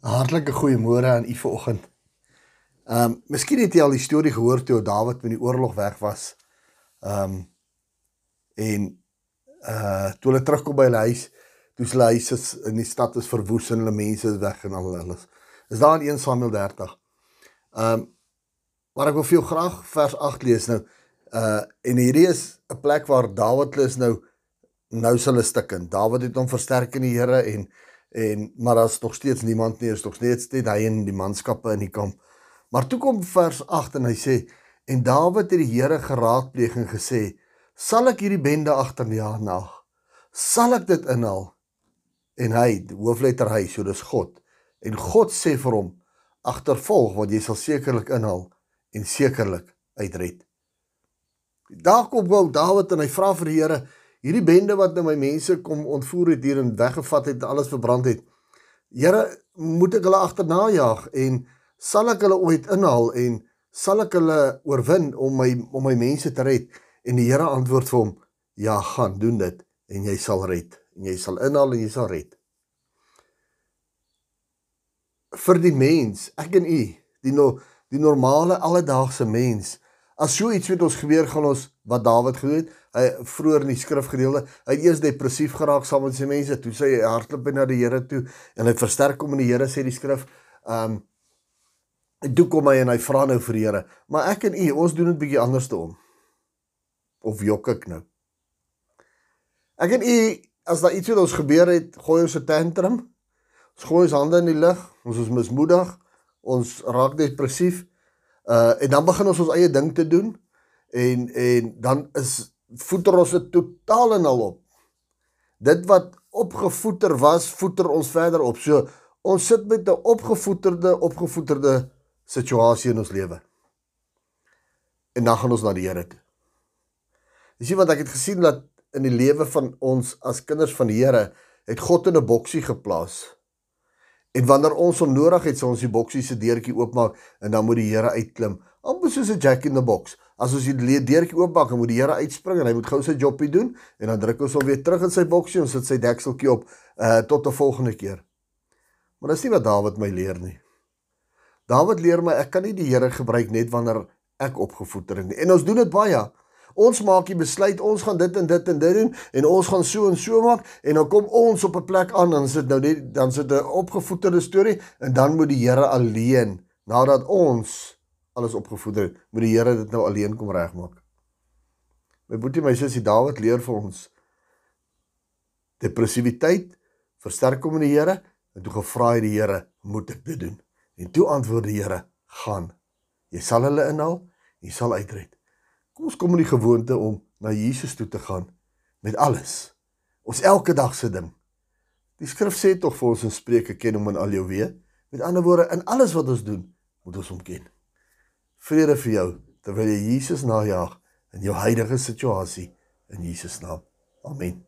Hartlike goeiemôre aan u vanoggend. Ehm, um, miskien het jy al die storie gehoor toe Dawid met die oorlog weg was. Ehm um, en uh toe hulle terugkom by hulle huis, toe hulle huis is in die stad is verwoes en hulle mense is weg en al hulle is. Daar in 1 Samuel 30. Ehm um, maar ek wil vir jou graag vers 8 lees nou. Uh en hierdie is 'n plek waar Dawid is nou nou sal hulle stikken. Dawid het hom versterk in die Here en en maar daar's nog steeds niemand nie, is nog steeds net hy en die manskappe in die kamp. Maar toe kom vers 8 en hy sê en Dawid het die Here geraadpleeg en gesê: "Sal ek hierdie bende agterna na? Sal ek dit inhaal?" En hy, hoofletter hy, so dis God. En God sê vir hom: "Agtervolg want jy sal sekerlik inhaal en sekerlik uitred." Daar kom gou Dawid en hy vra vir die Here: hierdie bende wat nou my mense kom ontvoer het hier en weggevat het, alles verbrand het. Here, moet ek hulle agterna jaag en sal ek hulle ooit inhaal en sal ek hulle oorwin om my om my mense te red? En die Here antwoord vir hom: Ja, gaan doen dit en jy sal red en jy sal inhaal en jy sal red. Vir die mens, ek en u, die no, die normale alledaagse mens, as so iets met ons gebeur gaan ons wat Dawid gedoen het, hy vroeër in die skrifgedeelte, hy het eers depressief geraak saam met sy mense, toe sy hardloop by na die Here toe en hy versterk hom in die Here sê die skrif. Um en toe kom hy en hy vra nou vir die Here, maar ek en u, ons doen dit bietjie anders te om. Of jok ek nou? Ek en u, as daar iets met ons gebeur het, gooi ons 'n tantrum. Ons gooi ons hande in die lug, ons is mismoedig, ons raak depressief. Uh en dan begin ons ons eie ding te doen en en dan is voeter ons dit totaal en al op. Dit wat opgevoeter was, voeter ons verder op. So ons sit met 'n opgevoeterde, opgevoeterde situasie in ons lewe. En dan gaan ons na die Here toe. Jy sien wat ek het gesien dat in die lewe van ons as kinders van die Here het God in 'n boksie geplaas. En wanneer ons hom nodig het, sal ons die boksie se deurtjie oopmaak en dan moet die Here uitklim. Amper soos 'n jack in the box. As ons die deurtjie oopmaak, moet die Here uitspring en hy moet gou sy jobbie doen en dan druk ons hom weer terug in sy boksie en sit sy dekseltjie op uh tot 'n volgende keer. Maar dis nie wat Dawid my leer nie. Dawid leer my ek kan nie die Here gebruik net wanneer ek opgevoeder is nie. En ons doen dit baie. Ons maak die besluit, ons gaan dit en dit en dit doen en ons gaan so en so maak en dan kom ons op 'n plek aan en sit nou net dan sit 'n opgevoederde storie en dan moet die Here alleen nadat ons alles opgevoeder het, moet die Here dit nou alleen kom regmaak. My boetie, my sussie Dawid leer vir ons depressiwiteit versterk hom in die Here en toe gevra hy die Here, moet ek dit doen? En toe antwoord die Here, gaan. Jy sal hulle inhaal, jy sal uitred. Kom ons kom in die gewoonte om na Jesus toe te gaan met alles. Ons elke dag se ding. Die skrif sê tog vir ons in Spreuke ken hom in al jou weë. Met ander woorde, in alles wat ons doen, moet ons hom ken. Vrede vir jou terwyl jy Jesus najag in jou huidige situasie in Jesus naam. Amen.